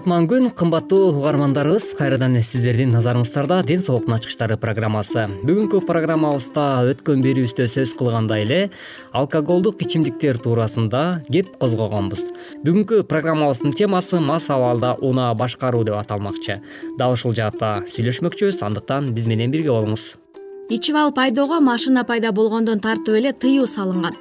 кутман күн кымбаттуу угармандарыбыз кайрадан сиздердин назарыңыздарда ден соолуктун ачкычтары программасы. Бүгүнкү программабызда өткөн берүүбүздө сөз кылгандай эле алкоголдук ичимдиктер туурасында кеп козгогонбуз. Бүгүнкү программабыздын темасы мас абалда унаа башкаруу деп аталмакчы. Дал ушул жаатта сүйлөшмөкчүбүз андыктан биз менен бирге болуңуз. Ичип алып айдоого машина пайда болгондон тартып эле тыюу салынган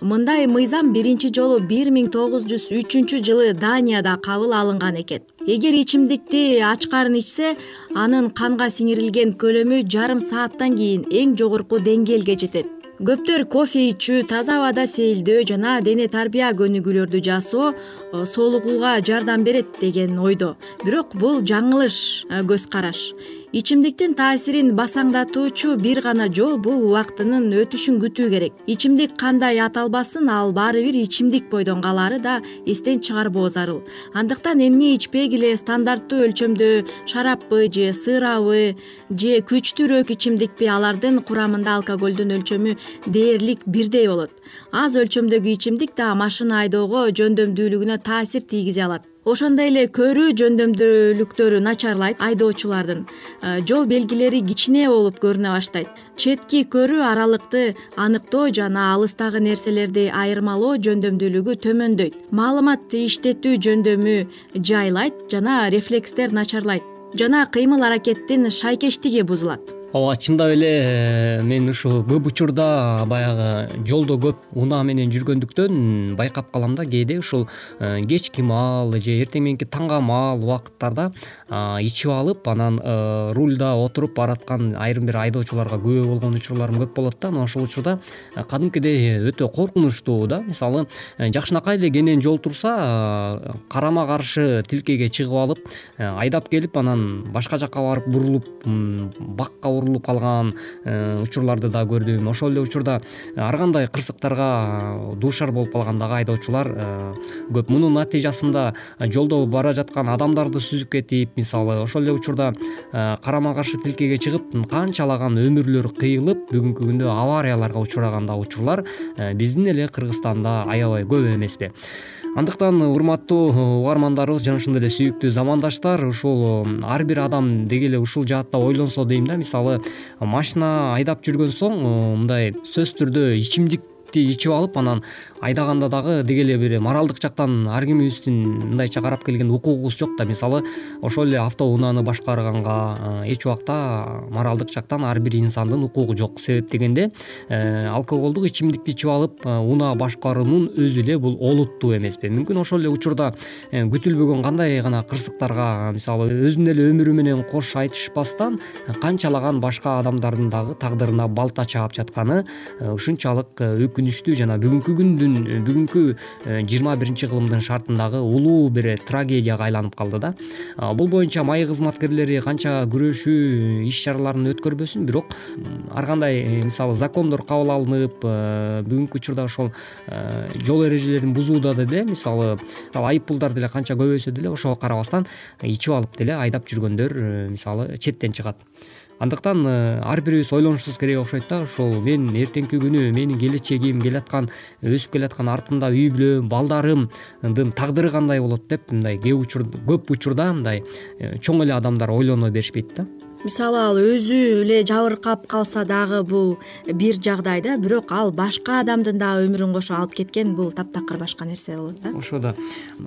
мындай мыйзам биринчи жолу бир миң тогуз жүз үчүнчү жылы данияда кабыл алынган экен. Эгер ичимдикти ачкарын ичсе анын канга сиңирилген көлөмү жарым сааттан кийин эң жогорку деңгээлге жетет. Көптөр кофе ичүү таза абада сейилдөө жана дене тарбия көнүгүүлөрдү жасоо э, соолугууга жардам берет деген ойдо. Бирок бул жаңылыш э, көз караш ичимдиктин таасирин басаңдатуучу бир гана жол бул убактынын өтүшүн күтүү керек. Ичимдик кандай аталбасын ал баары бир ичимдик бойдон калаары да эстен чыгарбоо зарыл. Андыктан эмне ичпегиле стандарттуу өлчөмдө шараппы же сырабы же күчтүүрөөк ичимдикпи алардын курамында алкоголдун өлчөмү дээрлик бирдей болот. Аз өлчөмдөгү ичимдик да машина айдоого жөндөмдүүлүгүнө таасир тийгизе алат ошондой эле көрүү жөндөмдүүлүктөрү начарлайт айдоочулардын. Э, жол белгилери кичине болуп көрүнө баштайт. Четки көрүү аралыкты аныктоо жана алыстагы нерселерди айырмалоо жөндөмдүүлүгү төмөндөйт. Маалымат иштетүү жөндөмү жайлайт жана рефлекстер начарлайт жана кыймыл аракеттин шайкештиги бузулат ооба чындап эле э, мен ушул көп учурда баягы жолдо көп унаа менен жүргөндүктөн байкап калам да кээде ушул э, кечки маал же эртең мененки таңга маал убакыттарда ичип алып анан э, рульда отуруп бараткан айрым бир айдоочуларга күбө болгон учурларым көп болот да. Анан ошол учурда кадимкидей өтө коркунучтуу да. Мисалы жакшынакай эле кенен жол турса карама каршы тилкеге чыгып алып айдап келип анан башка жака барып бурулуп бакка урулуп калган э, учурларды да көрдүм. Ошол эле учурда э, ар кандай кырсыктарга э, дуушар болуп калган дагы айдоочулар көп. Мунун натыйжасында жолдо бара жаткан адамдарды сүзүп кетип мисалы ошол эле учурда карама каршы тилкеге чыгып канчалаган өмүрлөр кыйылып бүгүнкү күндө аварияларга учураган дагы учурлар биздин эле кыргызстанда аябай көп эмеспи. Андыктан урматтуу угармандарыбыз жана ошондой эле сүйүктүү замандаштар ушул ар бир адам деги эле ушул жаатта ойлонсо дейм да мисалы машина айдап жүргөн соң э, мындай сөзсүз түрдө ичимдик ичип алып анан айдаганда дагы деги эле бир моралдык жактан ар кимибиздин мындайча карап келген укугубуз жок да. Мисалы ошол эле автоунааны башкарганга эч убакта моралдык жактан ар бир инсандын укугу жок. Себеп дегенде э, алкоголдук ичимдикти ичип алып э, унаа башкаруунун өзү эле бул олуттуу эмеспи. Мүмкүн ошол эле учурда э, күтүлбөгөн кандай гана кырсыктарга мисалы өзүнүн эле өмүрү менен кош айтышпастан канчалаган башка адамдардын дагы тагдырына балта чаап жатканы ушунчалык өкүнүчтүү жана бүгүнкү күндүн бүгүнкү жыйырма биринчи кылымдын шартындагы улуу бир трагедияга айланып калды да. Бул боюнча маи кызматкерлери канча күрөшүү иш чараларын өткөрбөсүн бирок ар кандай э, мисалы закондор кабыл алынып э, бүгүнкү учурда ошол э, жол эрежелерин бузууда деле мисалы айып пулдар деле канча көбөйсө деле ошого карабастан ичип алып деле айдап жүргөндөр мисалы четтен чыгат андыктан э, ар бирибиз ойлонушубуз керек окшойт да. Ушул мен эртеңки күнү менин келечегим келаткан өсүп келаткан артымда үй бүлөм балдарымдын тагдыры кандай болот деп мындай көп учурда мындай э, чоң эле адамдар ойлоно беришпейт да мисалы ал өзү эле жабыркап калса дагы бул бир жагдай да бирок ал башка адамдын дагы өмүрүн кошо алып кеткен бул таптакыр башка нерсе болот да. Ошо да.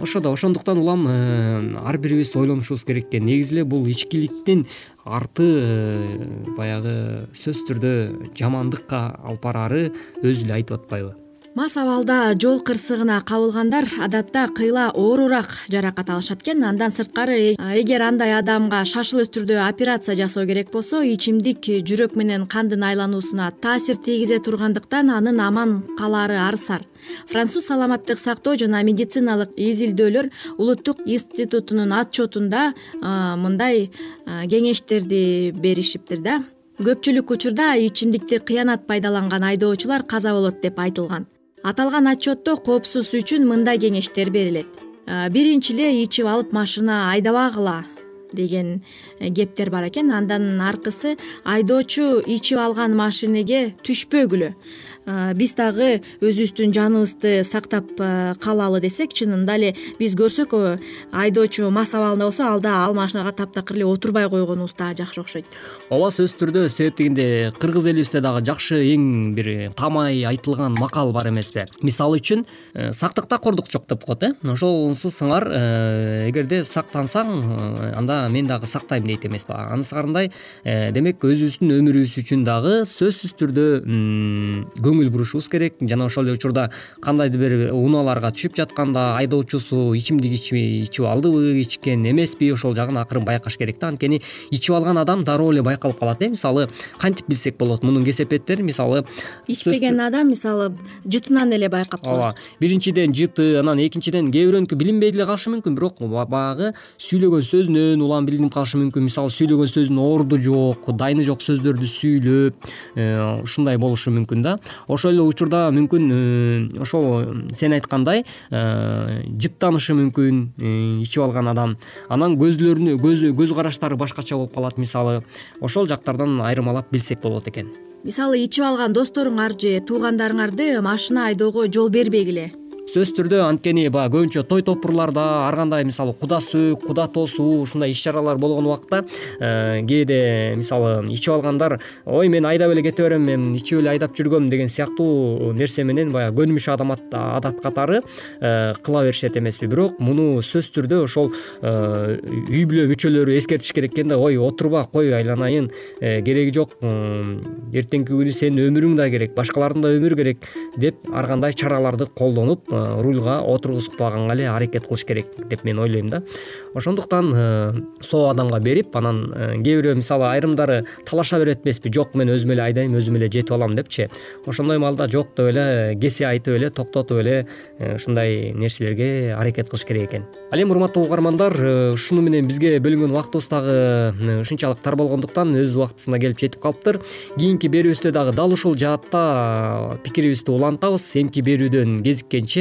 Ошо да. Ошондуктан улам э, ар бирибиз ойлонушубуз керек экен негизи эле бул ичкиликтин арты э, баягы сөзсүз түрдө жамандыкка алып бараары өзү эле айтып атпайбы мас абалда жол кырсыгына кабылгандар адатта кыйла оорураак жаракат алышат экен. Андан сырткары эгер андай адамга шашылыш түрдө операция жасоо керек болсо ичимдик жүрөк менен кандын айлануусуна таасир тийгизе тургандыктан анын аман калаары арсар француз саламаттык сактоо жана медициналык изилдөөлөр улуттук институтунун отчетунда мындай кеңештерди беришиптир да. Көпчүлүк учурда ичимдикти кыянат пайдаланган айдоочулар каза болот деп айтылган аталган отчетто коопсуз үчүн мындай кеңештер берилет. Биринчи эле ичип алып машина айдабагыла деген э, кептер бар экен. Андан аркысы айдоочу ичип алган машинеге түшпөгүлө биз дагы өзүбүздүн жаныбызды сактап калалы десек чынында эле биз көрсөк айдоочу мас абалында болсо ал да ал машинага таптакыр эле отурбай койгонубуз дагы жакшы окшойт. Ооба сөзсүз түрдө себеп кыргыз элибизде дагы жакшы эң бир таамай айтылган макал бар эмеспи мисалы үчүн э, сактыкта кордук жок деп коет э. Ошонусу сыңар э, эгерде сактансаң э, анда мен дагы сактайм дейт эмеспи. Анысыкандай демек өзүбүздүн өмүрүбүз үчүн дагы сөзсүз түрдө көңүл бурушубуз керек. Жана ошол эле учурда кандайдыр бир унааларга түшүп жатканда айдоочусу ичимдик ичип алдыбы ичкен эмеспи ошол жагын акырын байкаш керек да. Анткени ичип алган адам дароо эле байкалып калат э мисалы кантип билсек болот? Мунун кесепеттери мисалы ичпеген адам мисалы жытынан эле байкап калат. Ооба биринчиден жыты анан экинчиден кээ бирөөнүкү билинбей деле калышы мүмкүн бирок баягы сүйлөгөн сөзүнөн улам билинип калышы мүмкүн. Мисалы сүйлөгөн сөзүнүн орду жок дайыны жок сөздөрдү сүйлөп э, ушундай болушу мүмкүн да ошол эле учурда мүмкүн э, ошол сен айткандай э, жыттанышы мүмкүн э, ичип алган адам. Анан көзлөрүнө көз караштары башкача болуп калат мисалы. Ошол жактардан айырмалап билсек болот экен. Мисалы ичип алган досторуңар же туугандарыңарды машина айдоого жол бербегиле сөзсүз түрдө анткени баягы көбүнчө той топурларда ар кандай мисалы куда сөөк куда тосуу ушундай иш чаралар болгон убакта э, кээде мисалы ичип алгандар ой мен айдап эле кете берем мен ичип эле айдап жүргөм деген сыяктуу нерсе менен баягы көнүмүш адат катары э, кыла беришет эмеспи. Бирок муну сөзсүз түрдө ошол э, үй бүлө мүчөлөрү эскертиш керек экен да. Ой отурба кой айланайын кереги жок эртеңки күнү сенин өмүрүң да керек башкалардын да өмүрү керек деп ар кандай чараларды колдонуп рульга отургузбаганга эле аракет кылыш керек деп мен ойлойм да. Ошондуктан э, соо адамга берип анан э, кээ бирөө мисалы айрымдары талаша берет эмеспи жок мен өзүм эле айдайм өзүм эле жетип алам депчи. Ошондой маалда жок деп эле кесе айтып эле токтотуп эле ушундай нерселерге аракет кылыш керек экен. Ал эми урматтуу угармандар ушуну менен бизге бөлүнгөн убактыбыз дагы ушунчалык тар болгондуктан өз убактысына келип жетип калыптыр. Кийинки берүүбүздө дагы дал ушул жаатта пикирибизди улантабыз. Эмки берүүдөн кезиккенче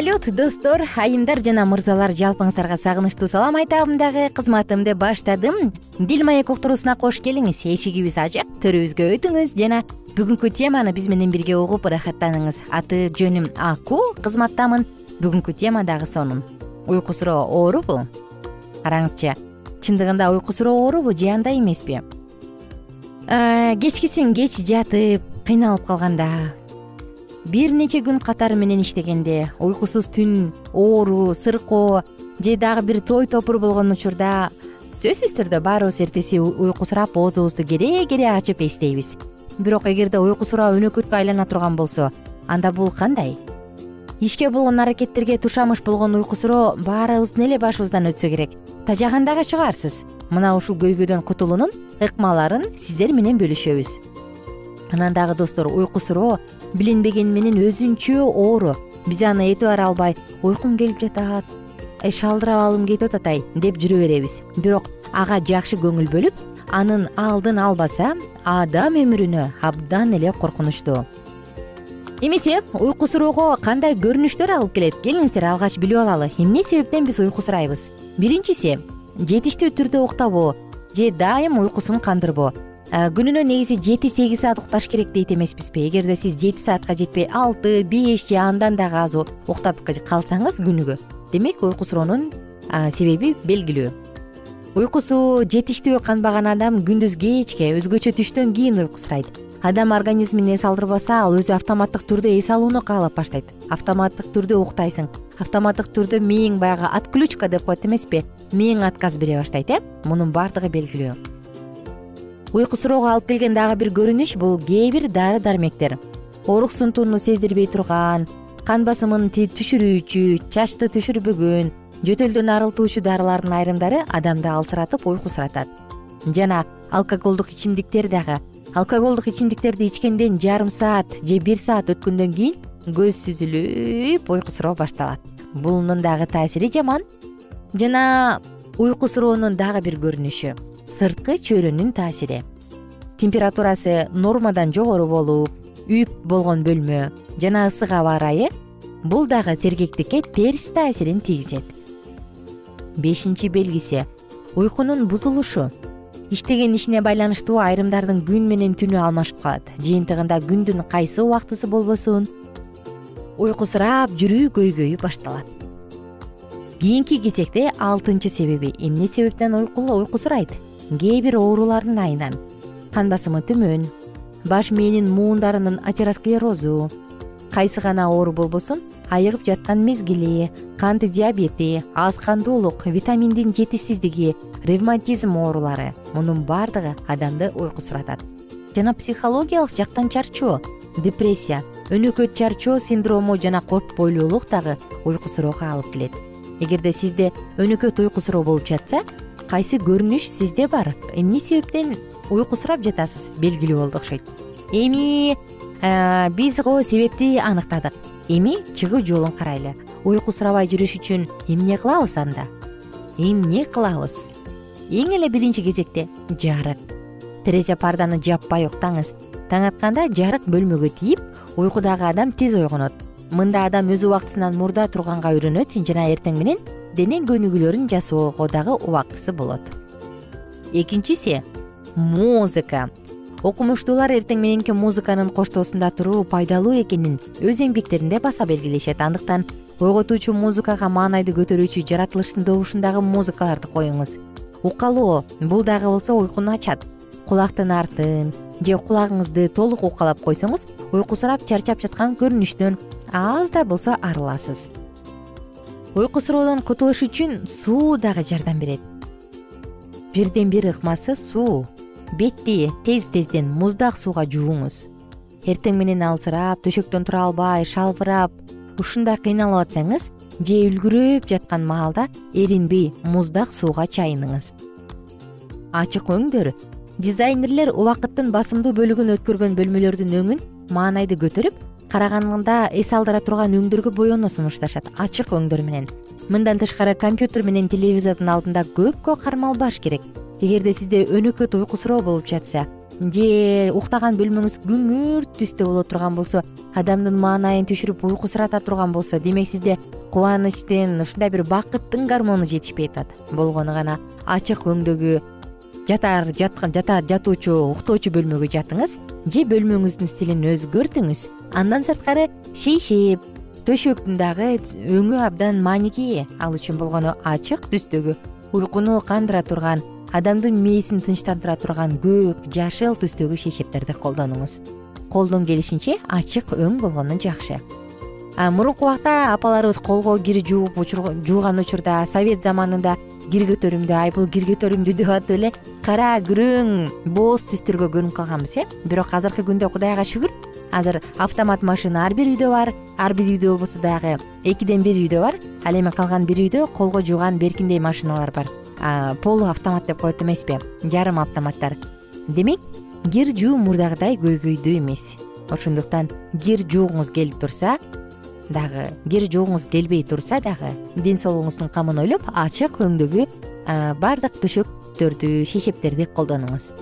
салют достор айымдар жана мырзалар жалпыңыздарга сагынычтуу салам. Айтабын дагы кызматымды баштадым. Дил маек уктуруусуна кош келиңиз. Эшигибиз ачык төрүбүзгө өтүңүз жана бүгүнкү теманы биз менен бирге угуп ырахаттаныңыз. Аты жөнүм аку кызматтамын. Бүгүнкү тема дагы сонун. Уйку суроо оорубу? Караңызчы чындыгында уйку суроо оорубу же андай эмеспи? Кечкисин кеч жатып кыйналып калганда бир нече күн катары менен иштегенде уйкусуз түн оору сыркоо же дагы бир той топур болгон учурда сөзсүз түрдө баарыбыз эртеси уйкусурап оозубузду кере кере ачып эстейбиз. Бирок эгерде уйкусуроо өнөкөткө айлана турган болсо анда бул кандай? Ишке болгон аракеттерге тушамыш болгон уйку суроо баарыбыздын эле башыбыздан өтсө керек. Тажаган дагы чыгарсыз. Мына ушул көйгөйдөн кутулуунун ыкмаларын сиздер менен бөлүшөбүз. Анан дагы достор уйку суроо билинбегени менен өзүнчө оору. Биз аны этибар албай уйкум келип жатат шалдырап алгым кетип атат ай деп жүрө беребиз. Бирок ага жакшы көңүл бөлүп анын алдын албаса адам өмүрүнө абдан эле коркунучтуу эмесе уйку суроого кандай көрүнүштөр алып келет келиңиздер алгач билип алалы. Эмне себептен биз уйкусурайбыз биринчиси жетиштүү түрдө уктабоо же дайым уйкусун кандырбоо. Э, күнүнө негизи жети сегиз саат укташ керек дейт эмеспизби. Эгерде сиз жети саатка жетпей алты беш же андан дагы аз уктап калсаңыз күнүгө. Демек уйку суроонун себеби белгилүү. Уйкусу жетиштүү канбаган адам күндүз кечке өзгөчө түштөн кийин уйкусурайт адам организмин эс алдырбаса ал өзү автоматтык түрдө эс алууну каалап баштайт. Автоматтык түрдө уктайсың. Автоматтык түрдө мээң баягы отключка деп коет эмеспи. Мээң отказ бере баштайт э? Мунун баардыгы белгилүү уйкусуроого алып келген дагы бир көрүнүш бул кээ бир дары дармектер. Ооруксунтууну сездирбей турган кан басымын түшүрүүчү чачты түшүрбөгөн жөтөлдөн арылтуучу дарылардын айрымдары адамды алсыратып уйкусуратат. Жана алкоголдук ичимдиктер дагы алкоголдук ичимдиктерди ичкенден жарым саат же бир саат өткөндөн кийин көз сүзүлүп уйкусуроо башталат. Бунун дагы таасири жаман. Жана уйкусуроонун дагы бир көрүнүшү сырткы чөйрөнүн таасири. Температурасы нормадан жогору болуп үйп болгон бөлмө жана ысык аба ырайы бул дагы сергектикке терс таасирин тийгизет. Бешинчи белгиси уйкунун бузулушу. Иштеген ишине байланыштуу айрымдардын күн менен түнү алмашып калат. Жыйынтыгында күндүн кайсы убактысы болбосун? Уйкусурап жүрүү көйгөйү башталат. Кийинки кезекте алтынчы себеби эмне себептен уйкусурайт кээ бир оорулардын айынан. Кан басымы төмөн баш мээнин муундарынын атеросклерозу. Кайсы гана оору болбосун айыгып жаткан мезгили кант диабети аз кандуулук витаминдин жетишсиздиги ревматизм оорулары мунун баардыгы адамды уйкусуратат жана психологиялык жактан чарчоо депрессия өнөкөт чарчоо синдрому жана коркпойлуулук дагы уйкусуроого алып келет. Эгерде сизде өнөкөт уйкусуроо болуп жатса кайсы көрүнүш сизде бар? Эмне себептен уйкусурап жатасыз? Белгилүү болду окшойт. Эми Э, биз го себепти аныктадык. Эми чыгуу жолун карайлы. Уйкусурабай жүрүш үчүн эмне кылабыз анда? Эмне кылабыз? Эң эле биринчи кезекте жарык. Терезе парданы жаппай уктаңыз. Таң атканда жарык бөлмөгө тийип уйкудагы адам тез ойгонот. Мында адам өз убактысынан мурда турганга үйрөнөт жана эртең менен дене көнүгүүлөрүн жасоого дагы убактысы болот. Экинчиси музыка. Окумуштуулар эртең мененки музыканын коштоосунда туруу пайдалуу экенин өз эмгектеринде баса белгилешет. Андыктан ойготуучу музыкага маанайды көтөрүүчү жаратылыштын добушундагы музыкаларды коюңуз. Укалоо бул дагы болсо уйкуну ачат. Кулактын артын же кулагыңызды толук укалап койсоңуз уйкусурап чарчап жаткан көрүнүштөн аз да болсо арыласыз уйкусуроодон кутулуш үчүн суу дагы жардам берет. Бирден бир ыкмасы суу. Бетти тез тезден муздак сууга жууңуз эртең менен алсырап төшөктөн тура албай шалбырап ушундай кыйналып атсаңыз же үлгүрөп жаткан маалда эринбей муздак сууга чайыныңыз. Ачык өңдөр дизайнерлер убакыттын басымдуу бөлүгүн өткөргөн бөлмөлөрдүн өңүн маанайды көтөрүп караганда эс алдыра турган өңдөргө боену сунушташат. Ачык өңдөр менен. Мындан тышкары компьютер менен телевизордун алдында көпкө кармалбаш керек. Эгерде сизде өнөкөт уйкусуроо болуп жатса же уктаган бөлмөңүз күңүрт түстө боло турган болсо адамдын маанайын түшүрүп уйкусурата турган болсо демек сизде кубанычтын ушундай бир бакыттын гормону жетишпей атат. Болгону гана ачык өңдөгү жатар жата жатуучу уктоочу бөлмөгө жатыңыз же бөлмөңүздүн стилин өзгөртүңүз андан сырткары шейшеп төшөктүн дагы өңү абдан мааники ал үчүн болгону ачык түстөгү. Уйкуну кандыра турган адамдын мээсин тынчтандыра турган көк жашыл түстөгү шейшептерди колдонуңуз. Колдон келишинче ачык өң болгону жакшы. Мурунку убакта апаларыбыз колго кир жууп жууган учурда совет заманында кир көтөрүмдүү ай бул кир көтөрүмдүү деп атып эле кара күрөң бооз түстөргө көнүп калганбыз э? Бирок азыркы күндө кудайга шүгүр. Азыр автомат машина ар бир үйдө бар. Ар бир үйдө болбосо дагы экиден бир үйдө бар. Ал эми калган бир үйдө колго жууган беркиндей машиналар бар. Полу автомат деп коет эмеспи жарым автоматтар. Демек кир жуу мурдагыдай көйгөйдүү эмес. Ошондуктан кир жуугуңуз келип турса дагы кир жуугуңуз келбей турса дагы ден соолугуңуздун камын ойлоп ачык өңдөгү баардык төшөктөрдү шейшептерди колдонуңуз.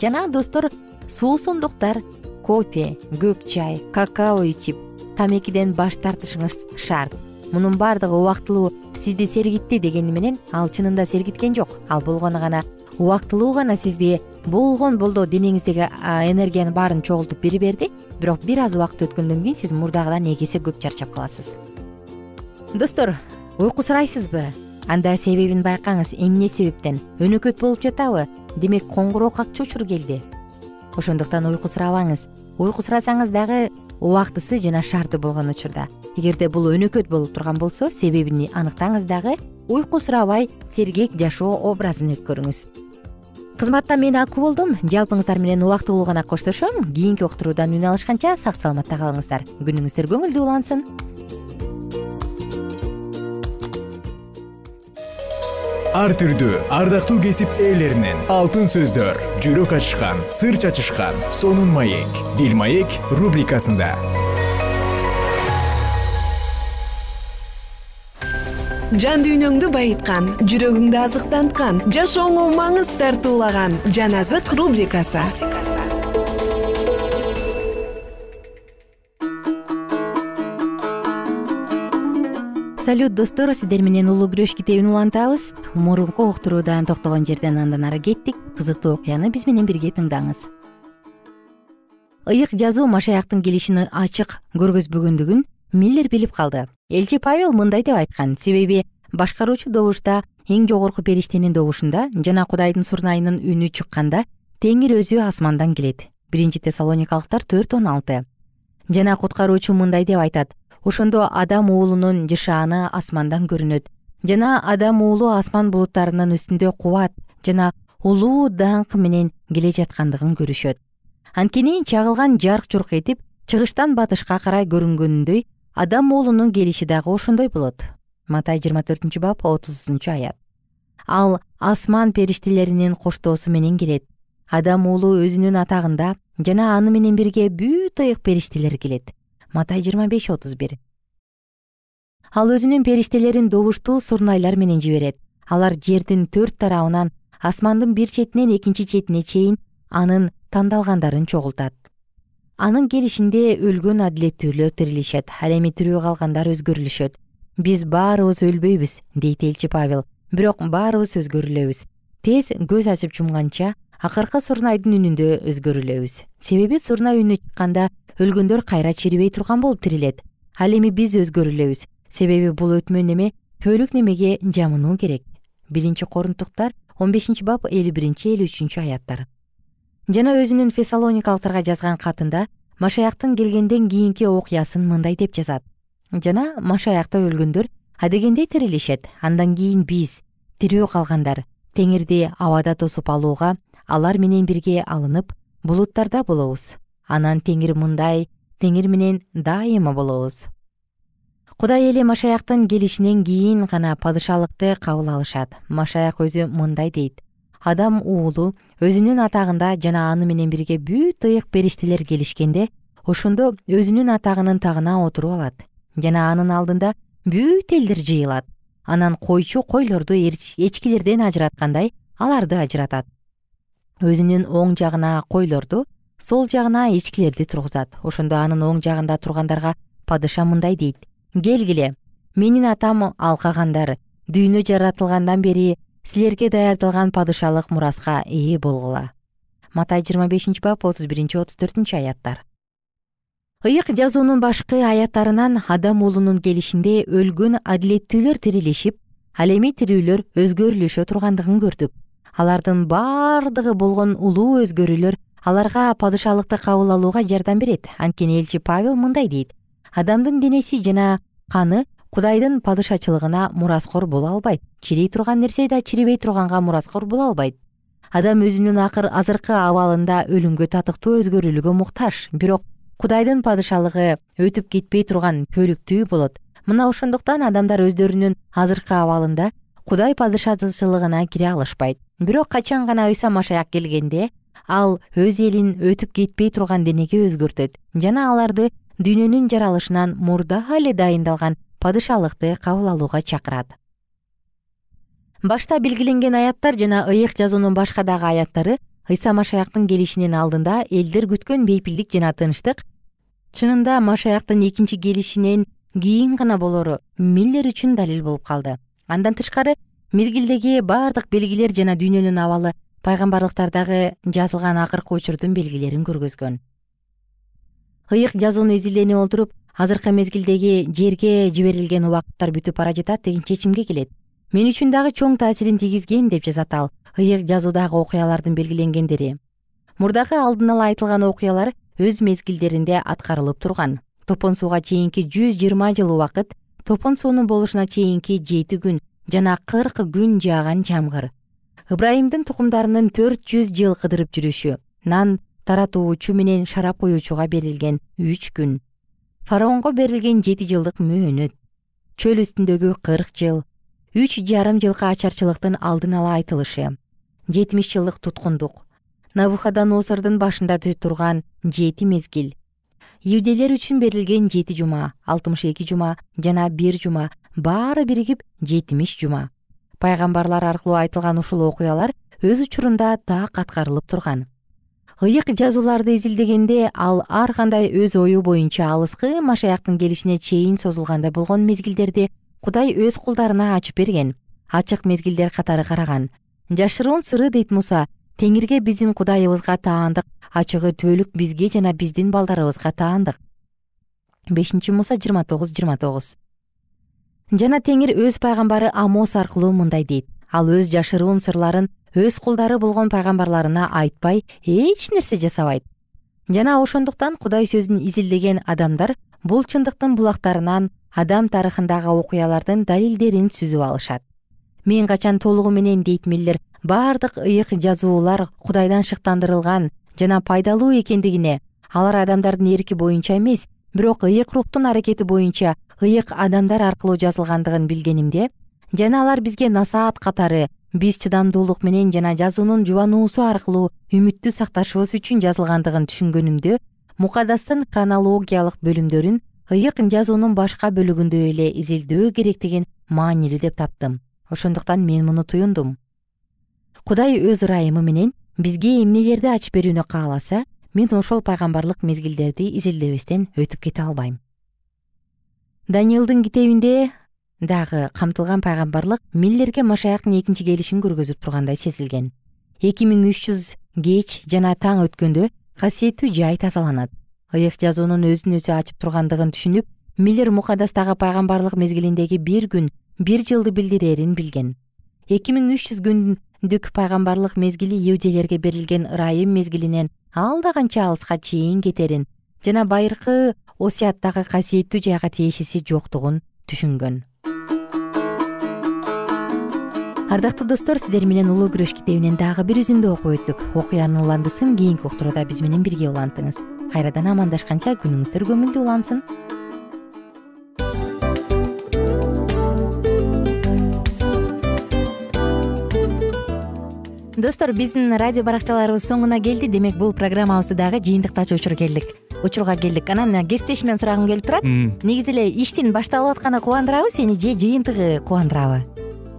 Жана достор суусундуктар кофе көк чай какао ичип тамекиден баш тартышыңыз шарт. Мунун баардыгы убактылуу сизди сергитти дегени менен ал чынында сергиткен жок. Ал болгону гана убактылуу гана сизге болгон болдо денеңиздеги энергиянын баарын чогултуп бере берди. Бирок бир аз убакыт өткөндөн кийин сиз мурдагыдан эки эсе көп чарчап каласыз. Достор уйкусурайсызбы анда себебин байкаңыз эмне себептен? Өнөкөт болуп жатабы? Демек коңгуроо какчы учур келди. Ошондуктан уйкусурабаңыз уйкусурасаңыз дагы убактысы жана шарты болгон учурда. Эгерде бул өнөкөт болуп турган болсо себебин аныктаңыз дагы уйкусурабай сергек жашоо образын өткөрүңүз кызматта мен аку болдум. Жалпыңыздар менен убактылуу гана коштошом. Кийинки уктуруудан үн алышканча сак саламатта калыңыздар. Күнүңүздөр көңүлдүү улансын. Ар түрдүү ардактуу кесип ээлеринен алтын сөздөр жүрөк ачышкан сыр чачышкан сонун маек. Дил маек рубрикасында жан дүйнөңдү байыткан жүрөгүңдү азыктанткан жашооңо маңыз тартуулаган жан азык рубрикасы. Салют достор сиздер менен улуу күрөш китебин улантабыз. Мурунку уктуруудан токтогон жерден андан ары кеттик. Кызыктуу окуяны биз менен бирге тыңдаңыз. Ыйык жазуу машаяктын келишин ачык көргөзбөгөндүгүн миллер билип калды. Элчи павел мындай деп айткан. Себеби башкаруучу добушта эң жогорку периштенин добушунда жана кудайдын сурнайынын үнү чыкканда теңир өзү асмандан келет. Биринчи тессалоникалыктар төрт он алты. Жана куткаруучу мындай деп айтат. Ошондо адам уулунун жышааны асмандан көрүнөт. Жана адам уулу асман булуттарынын үстүндө кубат жана улуу даңк менен келе жаткандыгын көрүшөт. Анткени чагылган жарк журк этип чыгыштан батышка карай көрүнгөнүндөй адам уулунун келиши дагы ошондой болот. Матай жыйырма төртүнчү бап отузунчу аят. Ал асман периштелеринин коштоосу менен келет. Адам уулу өзүнүн атагында жана аны менен бирге бүт ыйык периштелер келет. Матай жыйырма беш отуз бир. Ал өзүнүн периштелерин добуштуу сурнайлар менен жиберет. Алар жердин төрт тарабынан асмандын бир четинен экинчи четине чейин анын тандалгандарын чогултат анын келишинде өлгөн адилеттүүлөр тирилишет ал эми тирүү калгандар өзгөрүлүшөт. Биз баарыбыз өлбөйбүз дейт элчи павел. Бирок баарыбыз өзгөрүлөбүз тез көз ачып жумганча акыркы сурнайдын үнүндө өзгөрүлөбүз. Себеби сурнай үнү чыкканда өлгөндөр кайра чирибей турган болуп тирилет. Ал эми биз өзгөрүлөбүз. Себеби бул өтмө неме түбөлүк немеге жамынуу керек. Биринчи корунтуктар он бешинчи бап элүү биринчи элүү үчүнчү аяттар жана өзүнүн фессалоникалыктарга жазган катында машаяктын келгенден кийинки окуясын мындай деп жазат. Жана машаякта өлгөндөр адегенде тирилишет. Андан кийин биз тирүү калгандар теңирди абада тосуп алууга алар менен бирге алынып булуттарда болобуз. Анан теңир мындай теңир менен дайыма болобуз кудай эли машаяктын келишинен кийин гана падышалыкты кабыл алышат. Машаяк өзү мындай дейт адам уулу өзүнүн атагында жана аны менен бирге бүт ыйык периштелер келишкенде ошондо өзүнүн атагынын тагына отуруп алат жана анын алдында бүт элдер жыйылат. Анан койчу койлорду эчкилерден ажыраткандай аларды ажыратат. Өзүнүн оң жагына койлорду сол жагына эчкилерди тургузат. Ошондо анын оң жагында тургандарга падыша мындай дейт. Келгиле менин атам алкагандар дүйнө жаратылгандан бери силерге даярдалган падышалык мураска ээ болгула. Матай жыйырма бешинчи бап отуз биринчи отуз төртүнчү аяттар. Ыйык жазуунун башкы аяттарынан адам уулунун келишинде өлгөн адилеттүүлөр тирилишип ал эми тирүүлөр өзгөрүлүшө тургандыгын көрдүк. Алардын баардыгы болгон улуу өзгөрүүлөр аларга падышалыкты кабыл алууга жардам берет. Анткени элчи павел мындай дейт адамдын денеси жана каны кудайдын падышачылыгына мураскор боло албайт. Чирей турган нерсе да чирибей турганга мураскор боло албайт. Адам өзүнүн акыр азыркы абалында өлүмгө татыктуу өзгөрүүлүгө муктаж. Бирок кудайдын падышалыгы өтүп кетпей турган көлүктүү болот. Мына ошондуктан адамдар өздөрүнүн азыркы абалында кудай падышачылыгына кире алышпайт. Бирок качан гана ыйса машаяк келгенде ал өз элин өтүп кетпей турган денеге өзгөртөт. Жана аларды дүйнөнүн жаралышынан мурда эле дайындалган падышалыкты кабыл алууга чакырат. Башта белгиленген аяттар жана ыйык жазуунун башка дагы аяттары ыйса машаяктын келишинин алдында элдер күткөн бейпилдик жана тынчтык чынында машаяктын экинчи келишинен кийин гана болору миллер үчүн далил болуп калды. Андан тышкары мезгилдеги баардык белгилер жана дүйнөнүн абалы пайгамбарлыктардагы жазылган акыркы учурдун белгилерин көргөзгөн. Ыйык жазууну изилдене отуруп азыркы мезгилдеги жерге жиберилген убакыттар бүтүп бара жатат деген чечимге келет. Мен үчүн дагы чоң таасирин тийгизген деп жазат ал ыйык жазуудагы окуялардын белгиленгендери. Мурдагы алдын ала айтылган окуялар өз мезгилдеринде аткарылып турган. Топон сууга чейинки жүз жыйырма жыл убакыт топон суунун болушуна чейинки жети күн жана кырк күн жааган жамгыр ыбрайымдын тукумдарынын төрт жүз жыл кыдырып жүрүшү нан таратуучу менен шарап куюучуга берилген үч күн фараонго берилген жети жылдык мөөнөт чөл үстүндөгү кырк жыл үч жарым жылкы ачарчылыктын алдын ала айтылышы жетимиш жылдык туткундук навуходоносордун башында турган жети мезгил иудейлер үчүн берилген жети жума алтымыш эки жума жана бир жума баары биригип жетимиш жума. Пайгамбарлар аркылуу айтылган ушул окуялар өз учурунда так аткарылып турган ыйык жазууларды изилдегенде ал ар кандай өз ою боюнча алыскы машаяктын келишине чейин созулгандай болгон мезгилдерди кудай өз кулдарына ачып берген ачык мезгилдер катары караган. Жашыруун сыры дейт муса теңирге биздин кудайыбызга таандык ачыгы түбөлүк бизге жана биздин балдарыбызга таандык. Бешинчи муса жыйырма тогуз жыйырма тогуз. Жана теңир өз пайгамбары амос аркылуу мындай дейт. Ал өз жашыруун сырларын өз кулдары болгон пайгамбарларына айтпай эч нерсе жасабайт. Жана ошондуктан кудай сөзүн изилдеген адамдар бул чындыктын булактарынан адам тарыхындагы окуялардын далилдерин сүзүп алышат. Мен качан толугу менен дейт миллер баардык ыйык жазуулар кудайдан шыктандырылган жана пайдалуу экендигине алар адамдардын эрки боюнча эмес бирок ыйык рухтун аракети боюнча ыйык адамдар аркылуу жазылгандыгын билгенимде жана алар бизге насаат катары биз чыдамдуулук менен жана жазуунун жубануусу аркылуу үмүттү сакташыбыз үчүн жазылгандыгын түшүнгөнүмдө мукадастын хронологиялык бөлүмдөрүн ыйык жазуунун башка бөлүгүндөй эле изилдөө керектигин маанилүү деп таптым. Ошондуктан мен муну туюндум. Кудай өз ырайымы менен бизге эмнелерди ачып берүүнү кааласа мен ошол пайгамбарлык мезгилдерди изилдебестен өтүп кете албайм дагы камтылган пайгамбарлык миллерге машаяктын экинчи келишин көргөзүп тургандай сезилген. Эки миң үч жүз кеч жана таң өткөндө касиеттүү жай тазаланат. Ыйык жазуунун өзүн өзү ачып тургандыгын түшүнүп миллер мукадастагы пайгамбарлык мезгилиндеги бир күн бир жылды билдирерин билген. Эки миң үч жүз күндүк пайгамбарлык мезгили иудейлерге берилген ырайым мезгилинен алда канча алыска чейин кетерин жана байыркы осуяттагы касиеттүү жайга тиешеси жоктугун түшүнгөн ардактуу достор сиздер менен улуу күрөш китебинен дагы бир үзүндү окуп өттүк. Окуянын уландысын кийинки уктурууда биз менен бирге улантыңыз. Кайрадан амандашканча күнүңүздөр көңүлдүү улансын. Достор биздин радио баракчаларыбыз соңуна келди. Демек бул программабызды дагы жыйынтыктачу учур келдик. Учурга келдик. Анан кесиптешимден сурагым келип турат. Негизи эле иштин башталып атканы кубандырабы сени же жыйынтыгы кубандырабы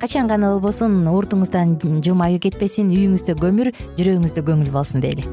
качан гана болбосун уртуңуздан жылмаюу кетпесин үйүңүздө көмүр жүрөгүңүздө көңүл болсун дейли